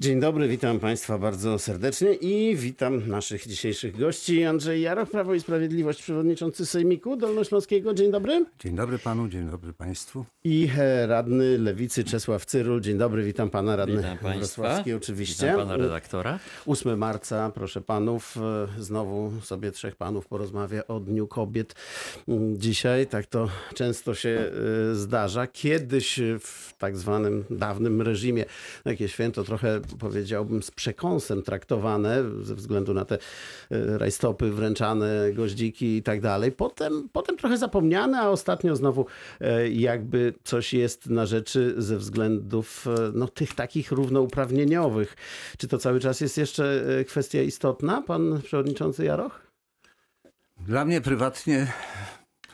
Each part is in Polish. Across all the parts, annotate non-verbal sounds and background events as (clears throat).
Dzień dobry, witam Państwa bardzo serdecznie i witam naszych dzisiejszych gości. Andrzej Jaroch, Prawo i Sprawiedliwość, przewodniczący Sejmiku Dolnośląskiego. Dzień dobry. Dzień dobry panu, dzień dobry państwu. I e, radny Lewicy Czesław Cyrul. Dzień dobry, witam pana radny Witam państwa. Wrocławski oczywiście. Witam pana redaktora. 8 marca, proszę panów, e, znowu sobie trzech panów porozmawia o Dniu Kobiet. Mm, Dzisiaj tak to często się e, zdarza. Kiedyś w tak zwanym dawnym reżimie takie święto trochę powiedziałbym z przekąsem traktowane ze względu na te e, rajstopy wręczane, goździki i tak dalej. Potem, potem trochę zapomniane, a ostatnio znowu e, jakby coś jest na rzeczy ze względów e, no, tych takich równouprawnieniowych. Czy to cały czas jest jeszcze kwestia istotna, pan przewodniczący Jaroch? Dla mnie prywatnie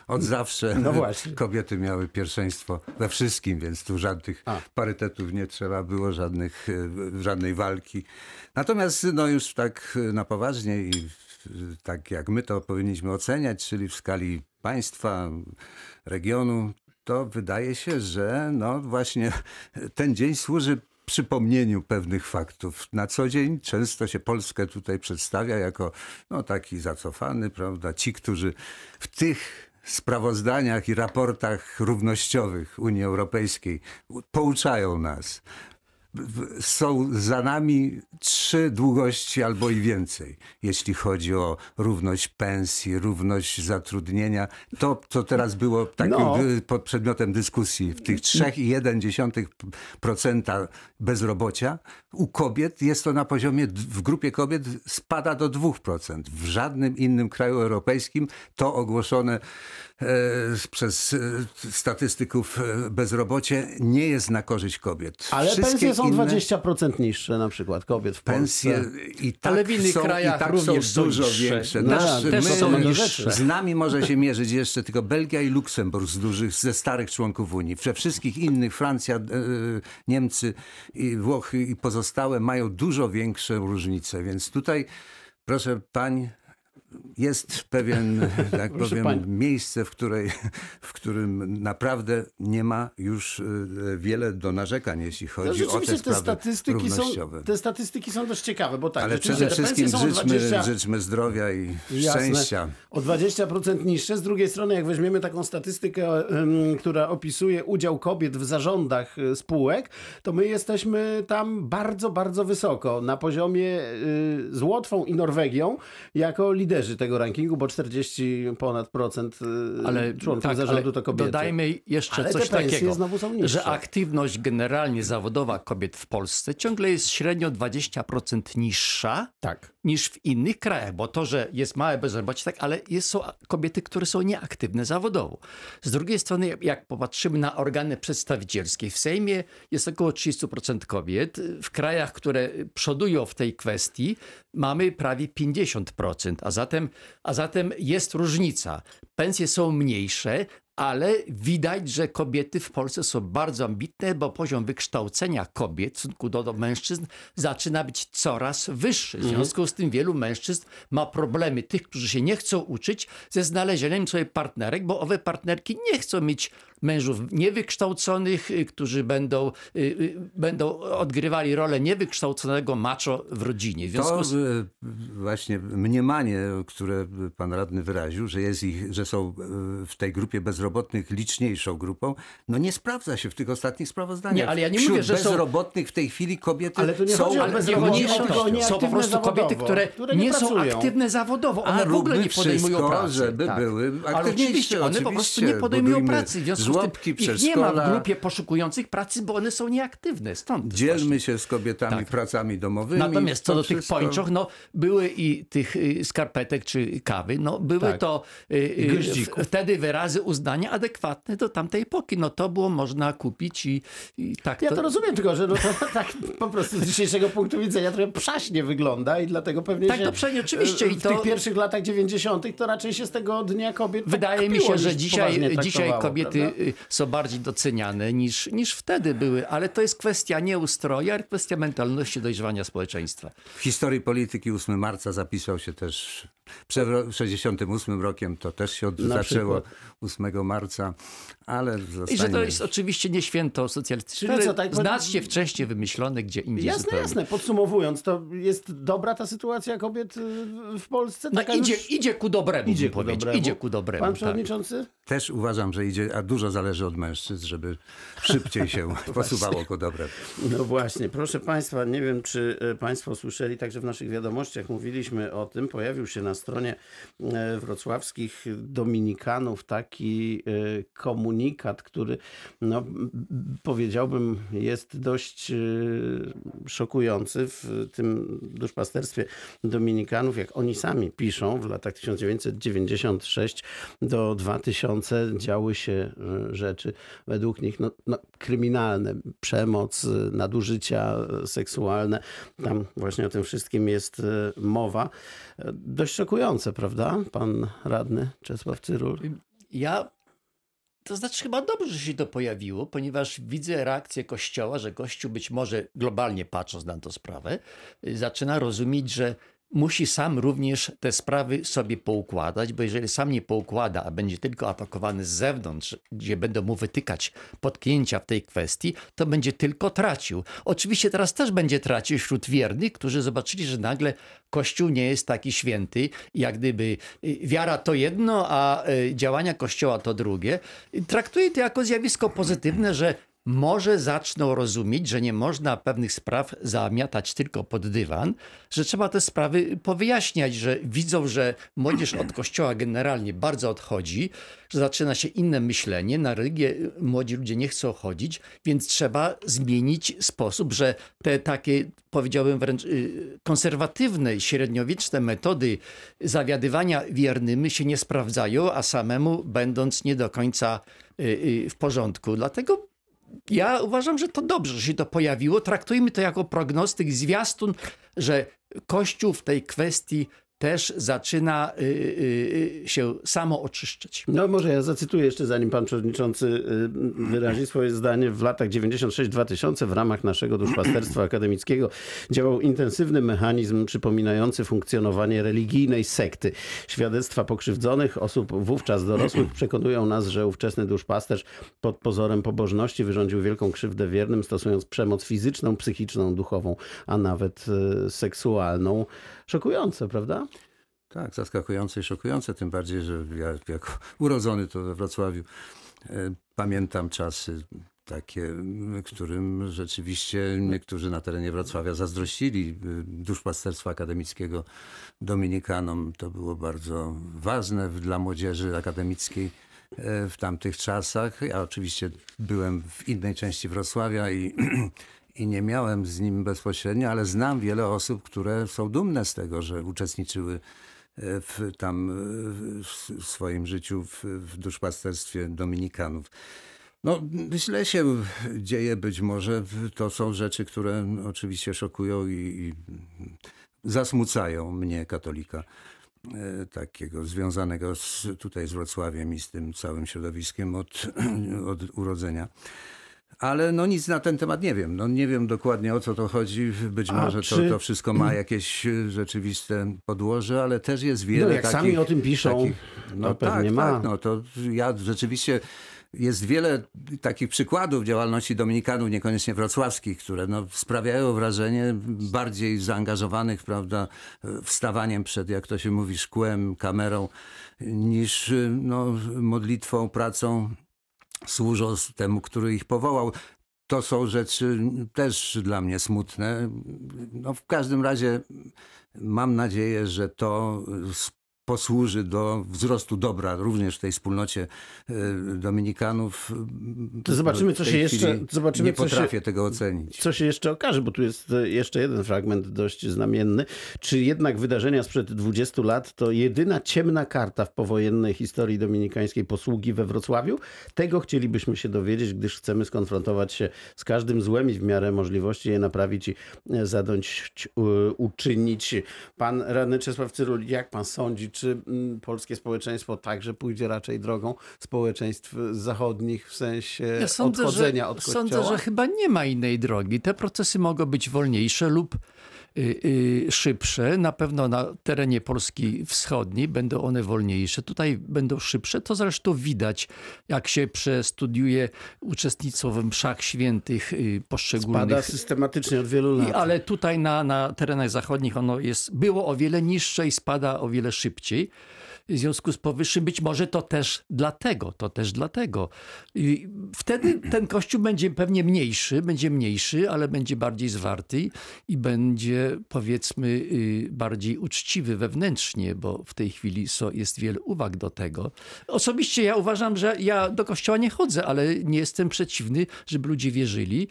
od zawsze No (laughs) kobiety miały pierwszeństwo we wszystkim, więc tu żadnych A. parytetów nie trzeba było, żadnych, e, żadnej walki. Natomiast no już tak e, na poważnie i e, tak jak my to powinniśmy oceniać, czyli w skali państwa, regionu, to wydaje się, że no właśnie ten dzień służy przypomnieniu pewnych faktów. Na co dzień często się Polskę tutaj przedstawia jako no, taki zacofany, prawda? Ci, którzy w tych sprawozdaniach i raportach równościowych Unii Europejskiej pouczają nas. Są za nami trzy długości albo i więcej, jeśli chodzi o równość pensji, równość zatrudnienia. To, co teraz było takim No. pod przedmiotem dyskusji, w tych 3,1% bezrobocia, u kobiet jest to na poziomie, w grupie kobiet spada do 2%. W żadnym innym kraju europejskim to ogłoszone e, przez e, statystyków e, bezrobocie nie jest na korzyść kobiet. Ale Wszystkie pensje są inne 20% niższe na przykład kobiet w Pensje Polsce. i tak Ale w innych są, krajach i tak również są są dużo niższe. większe. No, Nasz- też my, są niższe. z nami może się mierzyć jeszcze tylko Belgia i Luksemburg z dużych, ze starych członków Unii. We wszystkich innych, Francja, e, Niemcy, i Włochy i pozostałe mają dużo większe różnice. Więc tutaj, proszę pań, jest pewien, (laughs) tak powiem, miejsce, w, której, w którym naprawdę nie ma już e, wiele do narzekań, jeśli No, chodzi o te rzeczywiście te sprawy statystyki, są, te statystyki są dość ciekawe, bo tak, Ale przede wszystkim życzmy, 20, życzmy zdrowia i Jasne. szczęścia. O 20% niższe. Z drugiej strony, jak weźmiemy taką statystykę, która opisuje udział kobiet w zarządach e, spółek, to my jesteśmy tam bardzo, bardzo wysoko. Na poziomie y, z Łotwą i Norwegią, jako liderzy tego rankingu, bo 40 ponad procent y, Ale członków tak, zarządu to kobiety. Dodajmy jeszcze Ale coś takiego, że aktywność generalnie zawodowa kobiet w Polsce ciągle jest średnio 20% niższa Tak. niż w innych krajach, bo to, że jest małe bezrobocie, tak, ale jest, są kobiety, które są nieaktywne zawodowo. Z drugiej strony, jak- jak popatrzymy na organy przedstawicielskie, w Sejmie jest około 30% kobiet. W krajach, które przodują w tej kwestii, mamy prawie 50%, a zatem, a zatem jest różnica. Pensje są mniejsze, ale widać, że kobiety w Polsce są bardzo ambitne, bo poziom wykształcenia kobiet w stosunku do, do mężczyzn zaczyna być coraz wyższy. W związku z tym wielu mężczyzn ma problemy, tych, którzy się nie chcą uczyć, ze znalezieniem sobie partnerek, bo owe partnerki nie chcą mieć mężów niewykształconych, y, którzy będą, y, y, będą odgrywali rolę niewykształconego macho w rodzinie. W związku To z... właśnie mniemanie, które pan radny wyraził, że, jest ich, że są e, w tej grupie bezrobotnych liczniejszą grupą, no nie sprawdza się w tych ostatnich sprawozdaniach. Nie, ale ja nie Wśród mówię, że są- bezrobotnych w tej chwili kobiety Ale to nie są chodzi o Ale chodzi tylko są po prostu kobiety, zawodowo, które, które nie nie są aktywne zawodowo. One A w ogóle nie podejmują wszystko, pracy. żeby Tak. były Ale aktywniejsze, oczywiście one po prostu nie podejmują pracy. W związku żłobki, z tym ich nie ma w grupie poszukujących pracy, bo one są nieaktywne. Stąd Dzielmy właśnie. się z kobietami Tak. pracami domowymi. Natomiast co do tych pończoch, no były i tych y, skarpetek czy kawy, no były Tak. to y, y, Goździków. wtedy wyrazy uznania adekwatne do tamtej epoki. No to było można kupić i, i tak Ja to rozumiem, tylko że no to (laughs) tak po prostu z dzisiejszego punktu widzenia trochę przaśnie wygląda i dlatego pewnie Tak, się to przecież oczywiście e, i w to- tych pierwszych latach 90. to raczej się z tego Dnia Kobiet tak Wydaje mi się, że dzisiaj, poważnie dzisiaj kobiety prawda? y, są bardziej doceniane niż, niż wtedy były, ale to jest kwestia nie ustroju, ale kwestia mentalności dojrzewania społeczeństwa. W historii polityki 8 marca zapisał się też przed ro- 68 rokiem to też się od, zaczęło przykład. 8 marca, ale zostanie... I że to jest oczywiście nie święto socjalistyczne, co, tak- znacznie wcześniej wymyślone gdzie indziej Jasne, zupełnie. jasne. Podsumowując, to jest dobra ta sytuacja kobiet y, w Polsce? No idzie, już- idzie ku dobremu, idzie ku dobremu. Idzie ku dobremu, Pan tak. przewodniczący? Też uważam, że idzie, a dużo zależy od mężczyzn, żeby szybciej się (laughs) posuwało ku dobremu. No właśnie, proszę Państwa, nie wiem, czy e, Państwo słyszeli, także w naszych wiadomościach mówiliśmy o tym. Pojawił się na stronie e, wrocławskich Dominikanów taki e, komunikat, który, no, powiedziałbym, jest dość e, szokujący w tym duszpasterstwie Dominikanów, jak oni sami piszą, w latach 1996 do 2000 działy się rzeczy według nich no, no, kryminalne, przemoc, nadużycia seksualne. Tam właśnie o tym wszystkim jest mowa. Dość szokujące, prawda? Pan radny Czesław Cyrul. Ja, to znaczy chyba dobrze, że się to pojawiło, ponieważ widzę reakcję Kościoła, że Kościół być może globalnie patrząc na tę sprawę, zaczyna rozumieć, że musi sam również te sprawy sobie poukładać, bo jeżeli sam nie poukłada, a będzie tylko atakowany z zewnątrz, gdzie będą mu wytykać potknięcia w tej kwestii, to będzie tylko tracił. Oczywiście teraz też będzie tracił wśród wiernych, którzy zobaczyli, że nagle Kościół nie jest taki święty, jak gdyby y, wiara to jedno, a y, działania Kościoła to drugie. Traktuję to jako zjawisko pozytywne, że może zaczną rozumieć, że nie można pewnych spraw zamiatać tylko pod dywan, że trzeba te sprawy powyjaśniać, że widzą, że młodzież od kościoła generalnie bardzo odchodzi, że zaczyna się inne myślenie, na religię młodzi ludzie nie chcą chodzić, więc trzeba zmienić sposób, że te takie, powiedziałbym wręcz y, konserwatywne, średniowieczne metody zawiadywania wiernymi się nie sprawdzają, a samemu będąc nie do końca y, y, w porządku. Dlatego ja uważam, że to dobrze, że się to pojawiło. Traktujmy to jako prognostyk, zwiastun, że Kościół w tej kwestii też zaczyna y, y, y, się samo oczyszczać. No może ja zacytuję jeszcze, zanim pan przewodniczący y, wyrazi swoje zdanie. W latach 96-2000 w ramach naszego duszpasterstwa (clears throat) akademickiego działał intensywny mechanizm przypominający funkcjonowanie religijnej sekty. Świadectwa pokrzywdzonych osób wówczas dorosłych (clears throat) przekonują nas, że ówczesny duszpasterz pod pozorem pobożności wyrządził wielką krzywdę wiernym, stosując przemoc fizyczną, psychiczną, duchową, a nawet y, seksualną. Szokujące, prawda? Tak, zaskakujące i szokujące, tym bardziej, że ja jako (laughs) urodzony to we Wrocławiu e, pamiętam czasy takie, którym rzeczywiście niektórzy na terenie Wrocławia zazdrościli e, duszpasterstwa akademickiego Dominikanom. To było bardzo ważne w- dla młodzieży akademickiej e, w tamtych czasach. Ja oczywiście byłem w innej części Wrocławia i, (clears throat) i nie miałem z nim bezpośrednio, ale znam wiele osób, które są dumne z tego, że uczestniczyły e, w, tam w swoim życiu w, w duszpasterstwie Dominikanów. No, źle się dzieje być może. To są rzeczy, które oczywiście szokują i, i zasmucają mnie, katolika, e, takiego związanego z, tutaj z Wrocławiem i z tym całym środowiskiem od, (clears throat) od urodzenia. Ale no nic na ten temat nie wiem. No nie wiem dokładnie o co to chodzi. Być A może czy- to, to wszystko ma jakieś e, rzeczywiste podłoże, ale też jest wiele No, jak takich... sami o tym piszą, takich, no to pewnie tak, ma. tak, no to ja rzeczywiście jest wiele takich przykładów działalności dominikanów, niekoniecznie wrocławskich, które no, sprawiają wrażenie bardziej zaangażowanych, prawda, wstawaniem przed, jak to się mówi, szkłem, kamerą, niż no, modlitwą, pracą służą temu, który ich powołał. To są rzeczy też dla mnie smutne. No, w każdym razie mam nadzieję, że to posłuży do wzrostu dobra również w tej wspólnocie e, Dominikanów. To zobaczymy, co się jeszcze- zobaczymy, Nie co się- potrafię tego ocenić. Co się jeszcze okaże, bo tu jest e, jeszcze jeden fragment dość znamienny. Czy jednak wydarzenia sprzed 20 lat to jedyna ciemna karta w powojennej historii dominikańskiej posługi we Wrocławiu? Tego chcielibyśmy się dowiedzieć, gdyż chcemy skonfrontować się z każdym złem i w miarę możliwości je naprawić i e, zadość e, uczynić. Pan radny Czesław Cyrul, jak pan sądzi, czy mm, polskie społeczeństwo także pójdzie raczej drogą społeczeństw zachodnich w sensie Ja sądzę, odchodzenia że, od kościoła? sądzę, że chyba nie ma innej drogi. Te procesy mogą być wolniejsze lub szybsze. Na pewno na terenie Polski Wschodniej będą one wolniejsze. Tutaj będą szybsze. To zresztą widać, jak się przestudiuje uczestnictwo w mszach świętych y, poszczególnych. Spada systematycznie od wielu lat. I, ale tutaj na, na terenach zachodnich ono jest, było o wiele niższe i spada o wiele szybciej. W związku z powyższym być może to też dlatego, to też dlatego. I wtedy ten kościół będzie pewnie mniejszy, będzie mniejszy, ale będzie bardziej zwarty i będzie powiedzmy y, bardziej uczciwy wewnętrznie, bo w tej chwili jest wiele uwag do tego. Osobiście ja uważam, że ja do kościoła nie chodzę, ale nie jestem przeciwny, żeby ludzie wierzyli,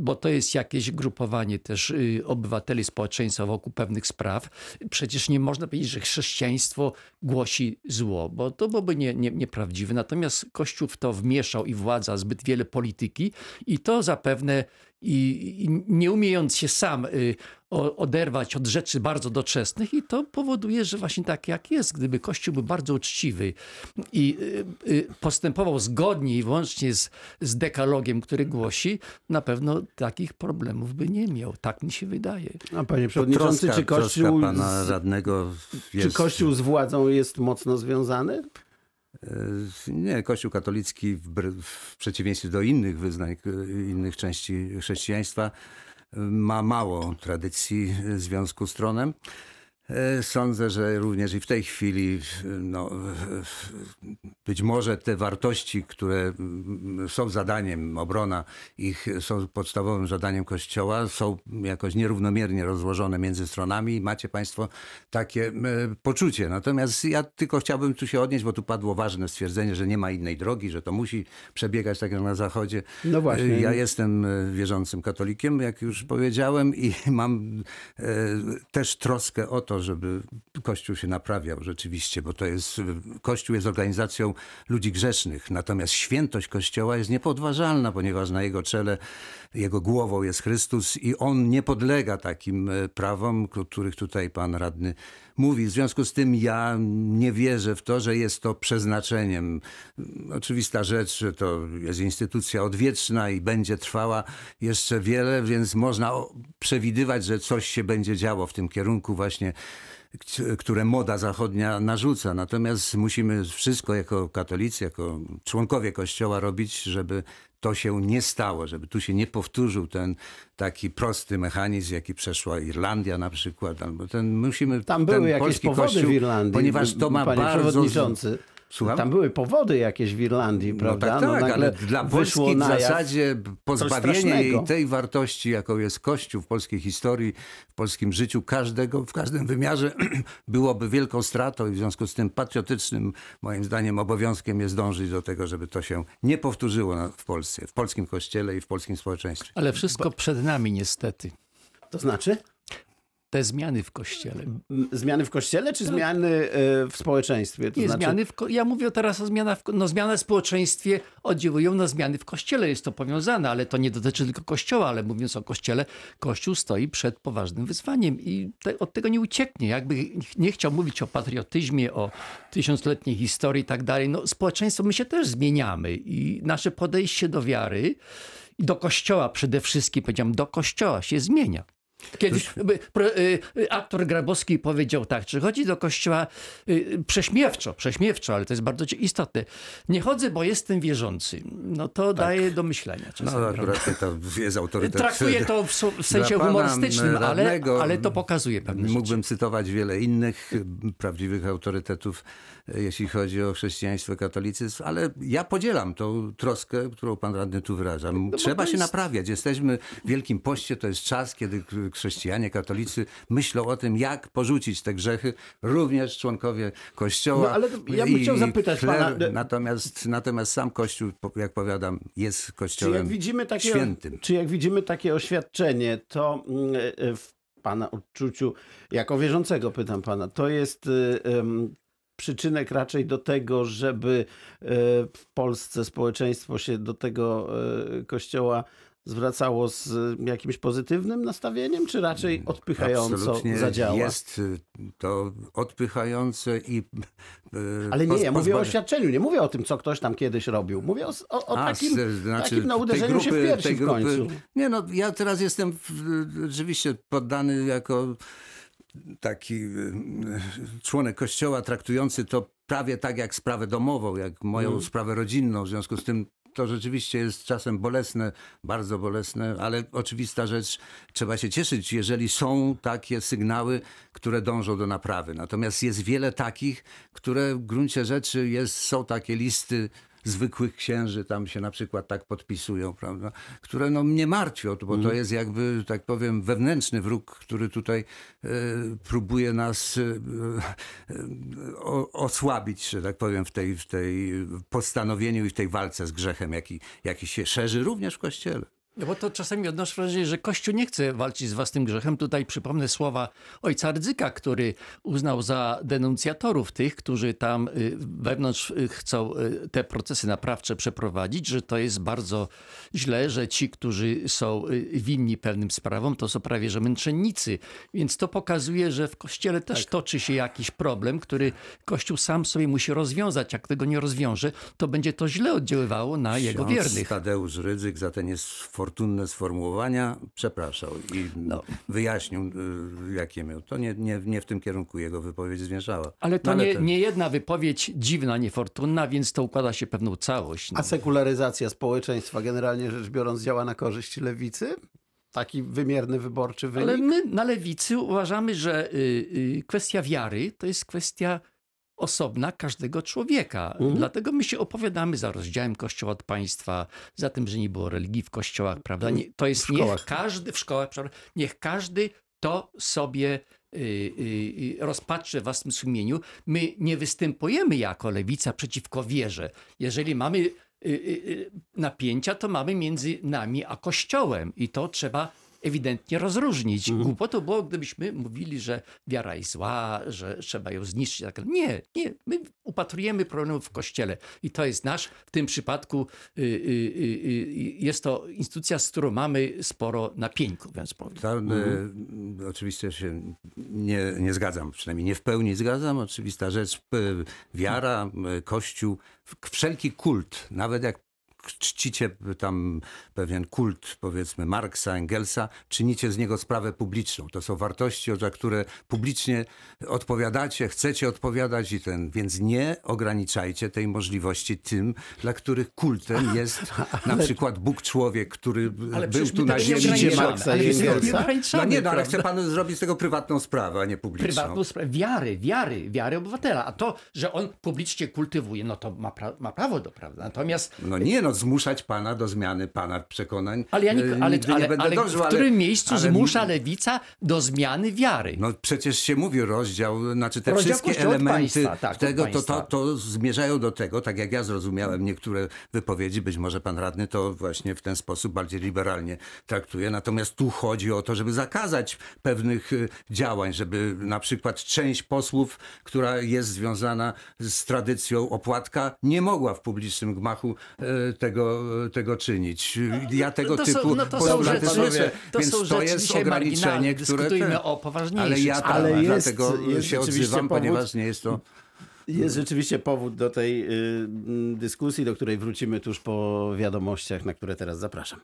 bo to jest jakieś grupowanie też y, obywateli społeczeństwa wokół pewnych spraw. Przecież nie można powiedzieć, że chrześcijaństwo głosi zło, bo to byłoby nie, nie, nieprawdziwe. Natomiast Kościół w to wmieszał i władza zbyt wiele polityki i to zapewne i, i nie umiejąc się sam y, o- oderwać od rzeczy bardzo doczesnych i to powoduje, że właśnie tak jak jest, gdyby Kościół był bardzo uczciwy i y, y, postępował zgodnie i wyłącznie z, z dekalogiem, który głosi, na pewno takich problemów by nie miał. Tak mi się wydaje. A panie przewodniczący, Troska, czy kościół, z, radnego czy jest... kościół z władzą jest mocno związany? Nie, Kościół katolicki w, w przeciwieństwie do innych wyznań, innych części chrześcijaństwa ma mało tradycji związku z tronem. E, Sądzę, że również i w tej chwili no, być może te wartości, które mm, są zadaniem, obrona ich są podstawowym zadaniem Kościoła, są jakoś nierównomiernie rozłożone między stronami i macie Państwo takie e, poczucie. Natomiast ja tylko chciałbym tu się odnieść, bo tu padło ważne stwierdzenie, że nie ma innej drogi, że to musi przebiegać tak jak na Zachodzie. No właśnie. E, Ja jestem wierzącym katolikiem, jak już powiedziałem, i mam też troskę o to, żeby Kościół się naprawiał rzeczywiście, bo to jest, Kościół jest organizacją ludzi grzesznych, natomiast świętość Kościoła jest niepodważalna, ponieważ na jego czele, jego głową jest Chrystus i on nie podlega takim e, prawom, których tutaj pan radny mówi. W związku z tym ja nie wierzę w to, że jest to przeznaczeniem. Oczywista rzecz, że to jest instytucja odwieczna i będzie trwała jeszcze wiele, więc można przewidywać, że coś się będzie działo w tym kierunku właśnie które moda zachodnia narzuca. Natomiast musimy wszystko jako katolicy, jako członkowie Kościoła robić, żeby to się nie stało, żeby tu się nie powtórzył ten taki prosty mechanizm, jaki przeszła Irlandia na przykład. Albo ten, musimy Tam ten były jakieś polski powody kościół, w Irlandii. Ponieważ to ma bardzo... Słucham? Tam były powody jakieś w Irlandii, No prawda? tak, tak, nagle ale dla Polski w zasadzie pozbawienie jej tej wartości, jaką jest Kościół w polskiej historii, w polskim życiu każdego, w każdym wymiarze (clears throat) byłoby wielką stratą i w związku z tym patriotycznym, moim zdaniem, obowiązkiem jest dążyć do tego, żeby to się nie powtórzyło w Polsce, w polskim kościele i w polskim społeczeństwie. Ale wszystko przed nami niestety. To znaczy? Te zmiany w kościele. Zmiany w kościele, czy zmiany e, w społeczeństwie? To Nie, znaczy, zmiany w, ja mówię teraz o zmianach, w, no zmiany w społeczeństwie oddziałują na zmiany w kościele, jest to powiązane, ale to nie dotyczy tylko kościoła, ale mówiąc o kościele, kościół stoi przed poważnym wyzwaniem i te, od tego nie ucieknie. Jakby nie chciał mówić o patriotyzmie, o tysiącletniej historii i tak dalej, no społeczeństwo, my się też zmieniamy i nasze podejście do wiary i do kościoła przede wszystkim, powiedziałem, do kościoła się zmienia. Kiedyś y, y, aktor Grabowski powiedział tak, czy chodzi do kościoła y, prześmiewczo, prześmiewczo, ale to jest bardzo istotne. Nie chodzę, bo jestem wierzący. No to daje do myślenia No czasami. prawda? akurat to jest autorytet. Traktuję to w, w sensie humorystycznym, ale, radnego ale to pokazuje pewne rzeczy. Mógłbym cytować wiele innych prawdziwych autorytetów, y, jeśli chodzi o chrześcijaństwo, katolicyzm, ale ja podzielam tą troskę, którą pan radny tu wyraża. Trzeba to się jest- naprawiać. Jesteśmy w Wielkim Poście, to jest czas, kiedy chrześcijanie, katolicy myślą o tym, jak porzucić te grzechy, również członkowie Kościoła. No, ale ja bym chciał zapytać pana- Natomiast, natomiast sam Kościół, jak powiadam, jest Czy Kościołem widzimy takie, świętym. czy jak widzimy takie oświadczenie, to mm, e, w pana odczuciu, jako wierzącego pytam pana, to jest em, przyczynek raczej do tego, żeby e, w Polsce społeczeństwo się do tego e, kościoła zwracało z y, jakimś pozytywnym nastawieniem, czy raczej odpychająco Absolutnie zadziała? Jest y, to odpychające i. y, Ale nie, ja mówię o oświadczeniu, nie mówię o tym, co ktoś tam kiedyś robił. Mówię o, o, o A, takim, znaczy takim no, uderzeniu się w grupy- piersi w końcu. grupy- Nie no, ja teraz jestem w- rzeczywiście poddany jako taki y, członek kościoła traktujący to prawie tak jak sprawę domową, jak moją Mm. sprawę rodzinną. W związku z tym to rzeczywiście jest czasem bolesne, bardzo bolesne, ale oczywista rzecz, trzeba się cieszyć, jeżeli są takie sygnały, które dążą do naprawy. Natomiast jest wiele takich, które w gruncie rzeczy jest, są takie listy zwykłych księży, tam się na przykład tak podpisują, prawda, które no mnie martwią, bo to jest jakby, tak powiem, wewnętrzny wróg, który tutaj e, próbuje nas e, e, o, osłabić, że tak powiem, w tej, w tej postanowieniu i w tej walce z grzechem, jaki, jaki się szerzy również w Kościele. No bo to czasami odnoszę wrażenie, że Kościół nie chce walczyć z własnym grzechem. Tutaj przypomnę słowa ojca Rydzyka, który uznał za denuncjatorów tych, którzy tam y, wewnątrz y, chcą y, te procesy naprawcze przeprowadzić, że to jest bardzo źle, że ci, którzy są winni pewnym sprawom, to są prawie że męczennicy. Więc to pokazuje, że w Kościele też toczy się jakiś problem, który Kościół sam sobie musi rozwiązać. Jak tego nie rozwiąże, to będzie to źle oddziaływało na jego Ksiądz wiernych. Tadeusz Rydzyk za te niefortunne sformułowania przepraszał i No. wyjaśnił, y, jakie miał. To nie, nie, nie w tym kierunku jego wypowiedź zmierzała. Ale to No, nie, to- nie jedna wypowiedź dziwna, niefortunna, więc to układa się pewną całość. No. A sekularyzacja społeczeństwa generalnie rzecz biorąc działa na korzyść lewicy? Taki wymierny wyborczy wynik? Ale my na lewicy uważamy, że y, y, kwestia wiary to jest kwestia osobna każdego człowieka. Mhm. Dlatego my się opowiadamy za rozdziałem Kościoła od państwa, za tym, że nie było religii w kościołach, prawda? Nie, to jest niech każdy, w szkołach, niech każdy to sobie y, y, y, rozpatrzy w własnym sumieniu. My nie występujemy jako lewica przeciwko wierze. Jeżeli mamy y, y, y, napięcia, to mamy między nami a Kościołem i to trzeba ewidentnie rozróżnić. Mhm. Głupotą było, gdybyśmy mówili, że wiara jest zła, że trzeba ją zniszczyć. Tak. Nie, nie. My upatrujemy problemów w Kościele i to jest nasz, w tym przypadku y, y, y, y, jest to instytucja, z którą mamy sporo napięków, więc powiem. Ta, e, oczywiście się nie, nie zgadzam, przynajmniej nie w pełni zgadzam. Oczywista rzecz, e, wiara, kościół, wszelki kult, nawet jak czcicie tam pewien kult, powiedzmy Marksa, Engelsa, czynicie z niego sprawę publiczną. To są wartości, za które publicznie odpowiadacie, chcecie odpowiadać i ten, więc nie ograniczajcie tej możliwości tym, dla których kultem jest (laughs) na przykład Bóg człowiek, który był tu na nie ziemi. ograniczamy. Marksa Ale i nie Engelsa? No nie, no, ale chce pan zrobić z tego prywatną sprawę, a nie publiczną. prywatną sprawę wiary, wiary, wiary obywatela. A to, że on publicznie kultywuje, no to ma, pra- ma prawo do prawda. Natomiast No nie, no zmuszać pana do zmiany pana przekonań. ale ja nie, e, ale, ale, nie ale dążył, w którym miejscu zmusza lewica do zmiany wiary? No przecież się mówi rozdział, znaczy te Rozdział wszystkie elementy państwa, tak, tego, to, to, to zmierzają do tego, tak jak ja zrozumiałem niektóre wypowiedzi, być może pan radny to właśnie w ten sposób bardziej liberalnie traktuje. Natomiast tu chodzi o to, żeby zakazać pewnych y, działań, żeby na przykład część posłów, która jest związana z tradycją opłatka, nie mogła w publicznym gmachu e, tego, tego czynić. Ja tego to są- typu no to są rzeczy- słyszę, to więc są to jest ograniczenie, które... Dyskutujmy o poważniejszych Ale ja. Ale jest- dlatego jest się rzeczywiście odzywam, powód- ponieważ nie jest to... Jest rzeczywiście powód do tej y, dyskusji, do której wrócimy tuż po wiadomościach, na które teraz zapraszam.